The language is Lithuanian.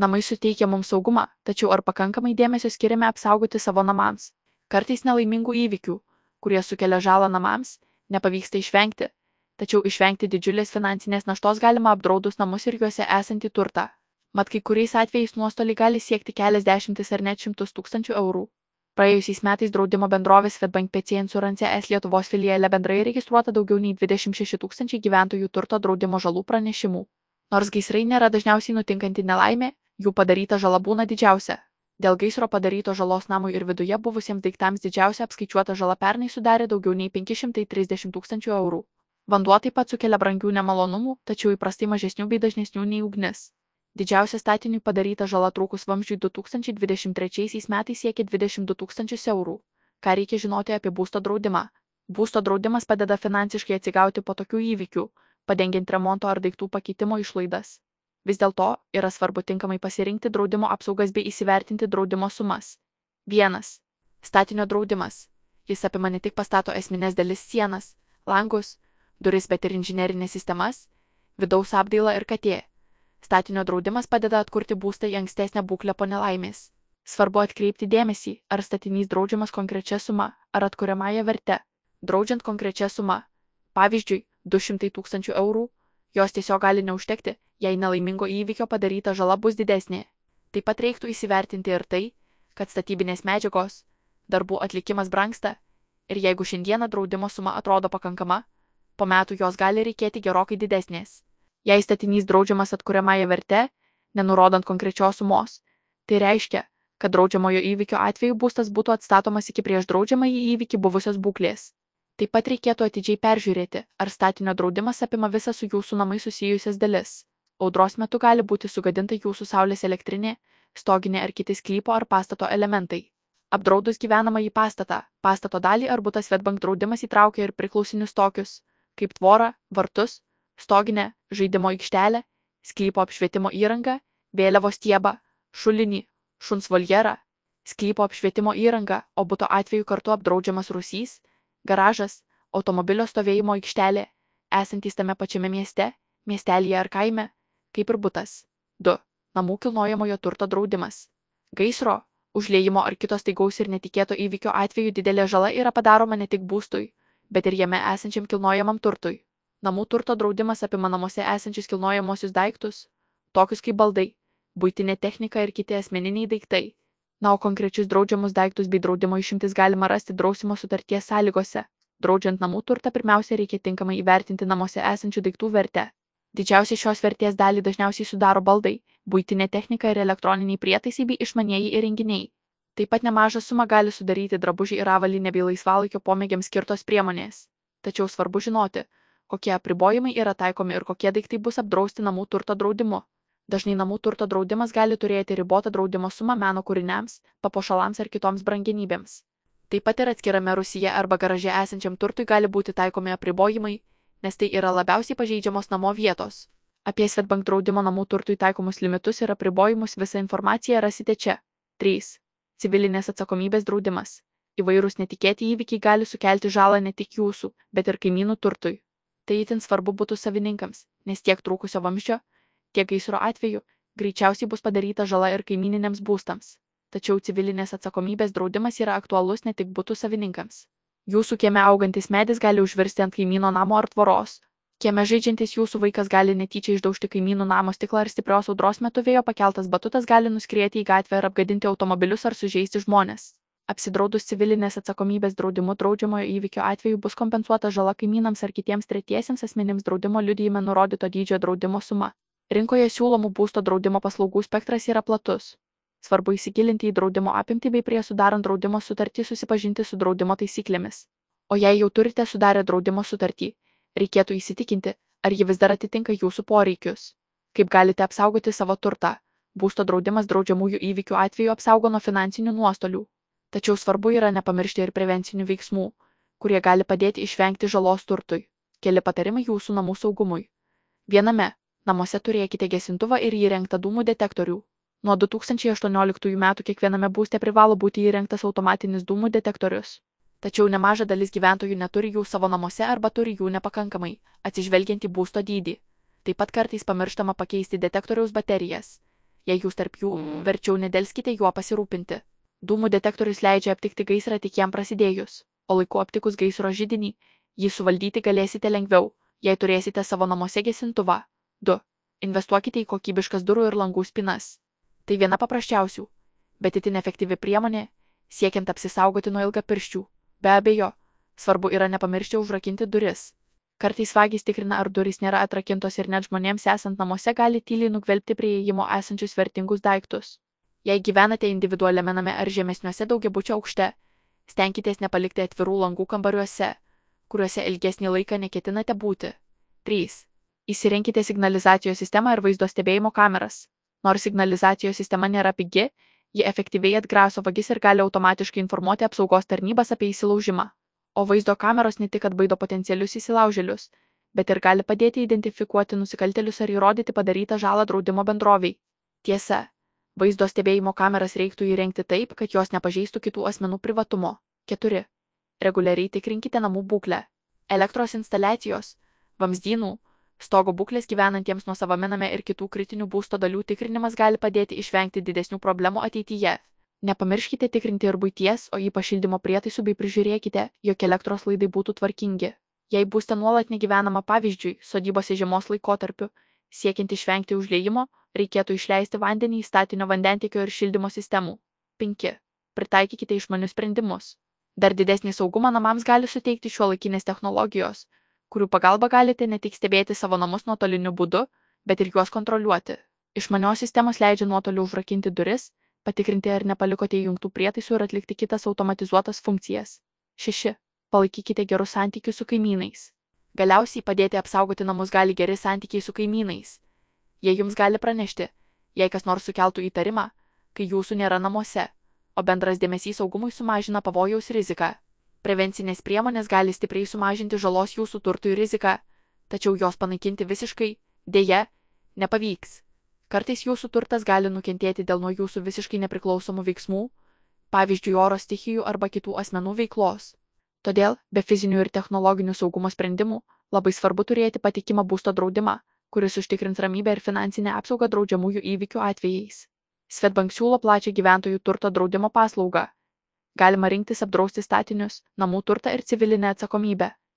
Namai suteikia mums saugumą, tačiau ar pakankamai dėmesio skiriame apsaugoti savo namams? Kartais nelaimingų įvykių, kurie sukelia žalą namams, nepavyksta išvengti, tačiau išvengti didžiulės finansinės naštos galima apdraudus namus ir juose esantį turtą. Mat kai kuriais atvejais nuostoliai gali siekti keliasdešimtis ar net šimtus tūkstančių eurų. Praėjusiais metais draudimo bendrovės Fedbank PC Insurance S Lietuvos filiale bendrai registruota daugiau nei 26 tūkstančiai gyventojų turto draudimo žalų pranešimų. Nors gaisrai nėra dažniausiai nutinkanti nelaimė, jų padaryta žala būna didžiausia. Dėl gaisro padaryto žalos namui ir viduje buvusiems daiktams didžiausia apskaičiuota žala pernai sudarė daugiau nei 530 tūkstančių eurų. Vanduo taip pat sukelia brangių nemalonumų, tačiau įprastai mažesnių bei dažnesnių nei ugnis. Didžiausia statiniui padaryta žala trūkus vamzdžiui 2023 metais siekia 22 tūkstančius eurų. Ką reikia žinoti apie būsto draudimą? Būsto draudimas padeda finansiškai atsigauti po tokių įvykių, padengiant remonto ar daiktų pakeitimo išlaidas. Vis dėlto yra svarbu tinkamai pasirinkti draudimo apsaugas bei įsivertinti draudimo sumas. 1. Statinio draudimas. Jis apima ne tik pastato esminės dalis sienas, langus, duris, bet ir inžinerinės sistemas, vidaus apdailą ir katė. Statinio draudimas padeda atkurti būstą į ankstesnę būklę po nelaimės. Svarbu atkreipti dėmesį, ar statinys draudžiamas konkrečia suma, ar atkuriamąją vertę. Draudžiant konkrečia suma, pavyzdžiui, 200 tūkstančių eurų, jos tiesiog gali neužtekti, jei nelaimingo įvykio padaryta žala bus didesnė. Taip pat reiktų įsivertinti ir tai, kad statybinės medžiagos, darbų atlikimas brangsta ir jeigu šiandieną draudimo suma atrodo pakankama, po metų jos gali reikėti gerokai didesnės. Jei statinys draudžiamas atkuriamąją vertę, nenurodant konkrečios sumos, tai reiškia, kad draudžiamojo įvykio atveju būstas būtų atstatomas iki prieš draudžiamąjį įvykį buvusios būklės. Taip pat reikėtų atidžiai peržiūrėti, ar statinio draudimas apima visą su jūsų namai susijusias dalis. Audros metu gali būti sugadinta jūsų saulės elektrinė, stoginė ar kiti sklypo ar pastato elementai. Apdraudus gyvenamąjį pastatą, pastato dalį ar būtas Svetbank draudimas įtraukia ir priklausinius tokius, kaip tvora, vartus, stoginę, žaidimo aikštelę, sklypo apšvietimo įrangą, vėliavos stiebą, šulinį, šuns voljerą, sklypo apšvietimo įrangą, o būto atveju kartu apdraudžiamas rusys, garažas, automobilio stovėjimo aikštelė, esantys tame pačiame mieste, miestelėje ar kaime, kaip ir butas. 2. Namų kilnojamojo turto draudimas. Gaisro, užliejimo ar kitos taigaus ir netikėto įvykio atveju didelė žala yra padaroma ne tik būstui, bet ir jame esančiam kilnojamam turtui. Namų turto draudimas apima namuose esančius kilnojamosius daiktus, tokius kaip baldai, būtinė technika ir kiti asmeniniai daiktai. Na, o konkrečius draudžiamus daiktus bei draudimo išimtis galima rasti drausimo sutarties sąlygose. Draudžiant namų turtą pirmiausia reikia tinkamai įvertinti namuose esančių daiktų vertę. Didžiausią šios vertės dalį dažniausiai sudaro baldai, būtinė technika ir elektroniniai prietaisai bei išmanieji įrenginiai. Taip pat nemažą sumą gali sudaryti drabužiai ir avalynė bei laisvalaikio pomėgiams skirtos priemonės. Tačiau svarbu žinoti, kokie apribojimai yra taikomi ir kokie daiktai bus apdrausti namų turto draudimu. Dažnai namų turto draudimas gali turėti ribotą draudimo sumą meno kūriniams, papuošalams ar kitoms brangenybėms. Taip pat ir atskirame Rusija arba garaže esančiam turtui gali būti taikomi apribojimai, nes tai yra labiausiai pažeidžiamos namo vietos. Apie Svetbank draudimo namų turtui taikomus limitus ir apribojimus visą informaciją rasite čia. 3. Civilinės atsakomybės draudimas. Įvairūs netikėti įvykiai gali sukelti žalą ne tik jūsų, bet ir kaimynų turtui. Tai itin svarbu būtų savininkams, nes tiek trūkusio vamzdžio, tiek gaisro atveju greičiausiai bus padaryta žala ir kaimininiams būstams. Tačiau civilinės atsakomybės draudimas yra aktualus ne tik būtų savininkams. Jūsų kieme augantis medis gali užvirsti ant kaimyno namo ar tvoros. Kieme žaidžiantis jūsų vaikas gali netyčia išdaužti kaimynų namo stiklą ar stiprios audros metu vėjo pakeltas batutas gali nuskrieti į gatvę ir apgadinti automobilius ar sužeisti žmonės. Apsidraudus civilinės atsakomybės draudimu draudžiamojo įvykio atveju bus kompensuota žala kaimynams ar kitiems tretiesiems asmenims draudimo liudyjime nurodyto dydžio draudimo suma. Rinkoje siūlomų būsto draudimo paslaugų spektras yra platus. Svarbu įsigilinti į draudimo apimtį bei prieš sudarant draudimo sutartį susipažinti su draudimo taisyklėmis. O jei jau turite sudarę draudimo sutartį, reikėtų įsitikinti, ar ji vis dar atitinka jūsų poreikius. Kaip galite apsaugoti savo turtą? Būsto draudimas draudžiamųjų įvykių atveju apsaugo nuo finansinių nuostolių. Tačiau svarbu yra nepamiršti ir prevencinių veiksmų, kurie gali padėti išvengti žalos turtui. Keli patarimai jūsų namų saugumui. Viename namuose turėkite gesintuvą ir įrengtą dūmų detektorių. Nuo 2018 metų kiekviename būste privalo būti įrengtas automatinis dūmų detektorius. Tačiau nemaža dalis gyventojų neturi jų savo namuose arba turi jų nepakankamai, atsižvelgiant į būsto dydį. Taip pat kartais pamirštama pakeisti detektoriaus baterijas. Jei jūs tarp jų, verčiau nedelskite juo pasirūpinti. Dūmų detektorius leidžia aptikti gaisrą tik jam prasidėjus, o laiku aptikus gaisro žydinį, jį suvaldyti galėsite lengviau, jei turėsite savo namuose gesintuvą. 2. Investuokite į kokybiškas durų ir langų spinas. Tai viena paprasčiausių, bet itin efektyvi priemonė, siekiant apsisaugoti nuo ilgapirščių. Be abejo, svarbu yra nepamiršti užrakinti duris. Kartais vagys tikrina, ar durys nėra atrakintos ir net žmonėms esant namuose gali tyliai nugvelbti prie įėjimo esančius vertingus daiktus. Jei gyvenate individualiame name ar žemesniuose daugiabučio aukšte, stenkitės nepalikti atvirų langų kambariuose, kuriuose ilgesnį laiką neketinate būti. 3. Įsirenkite signalizacijos sistemą ir vaizdo stebėjimo kameras. Nors signalizacijos sistema nėra pigi, ji efektyviai atgraso vagis ir gali automatiškai informuoti apsaugos tarnybas apie įsilaužimą. O vaizdo kameros ne tik atbaido potencialius įsilaužėlius, bet ir gali padėti identifikuoti nusikaltelius ar įrodyti padarytą žalą draudimo bendroviai. Tiesa, vaizdo stebėjimo kameras reiktų įrengti taip, kad jos nepažeistų kitų asmenų privatumo. 4. Reguliariai tikrinkite namų būklę. Elektros instaliacijos, vamzdynų, Stogo būklės gyvenantiems nuo savame name ir kitų kritinių būsto dalių tikrinimas gali padėti išvengti didesnių problemų ateityje. Nepamirškite tikrinti ir būties, o ypač šildymo prietaisų bei prižiūrėkite, jog elektros laidai būtų tvarkingi. Jei būste nuolat negyvenama pavyzdžiui, sodybose žiemos laikotarpiu, siekiant išvengti užliejimo, reikėtų išleisti vandenį į statinio vandentikio ir šildymo sistemų. 5. Pritaikykite išmanius sprendimus. Dar didesnį saugumą namams gali suteikti šiuolaikinės technologijos, kurių pagalba galite ne tik stebėti savo namus nuotoliniu būdu, bet ir juos kontroliuoti. Išmanios sistemos leidžia nuotoliu užrakinti duris, patikrinti ar nepalikote įjungtų prietaisų ir atlikti kitas automatizuotas funkcijas. 6. Palaikykite gerus santykius su kaimynais. Galiausiai padėti apsaugoti namus gali geri santykiai su kaimynais. Jie jums gali pranešti, jei kas nors sukeltų įtarimą, kai jūsų nėra namuose, o bendras dėmesys saugumui sumažina pavojaus riziką. Prevencinės priemonės gali stipriai sumažinti žalos jūsų turtui riziką, tačiau jos panaikinti visiškai, dėje, nepavyks. Kartais jūsų turtas gali nukentėti dėl nuo jūsų visiškai nepriklausomų veiksmų, pavyzdžiui, oro stichijų arba kitų asmenų veiklos. Todėl, be fizinių ir technologinių saugumo sprendimų, labai svarbu turėti patikimą būsto draudimą, kuris užtikrins ramybę ir finansinę apsaugą draudžiamųjų įvykių atvejais. Svetbank siūlo plačią gyventojų turto draudimo paslaugą galima rinktis apdrausti statinius namų turtą ir civilinę atsakomybę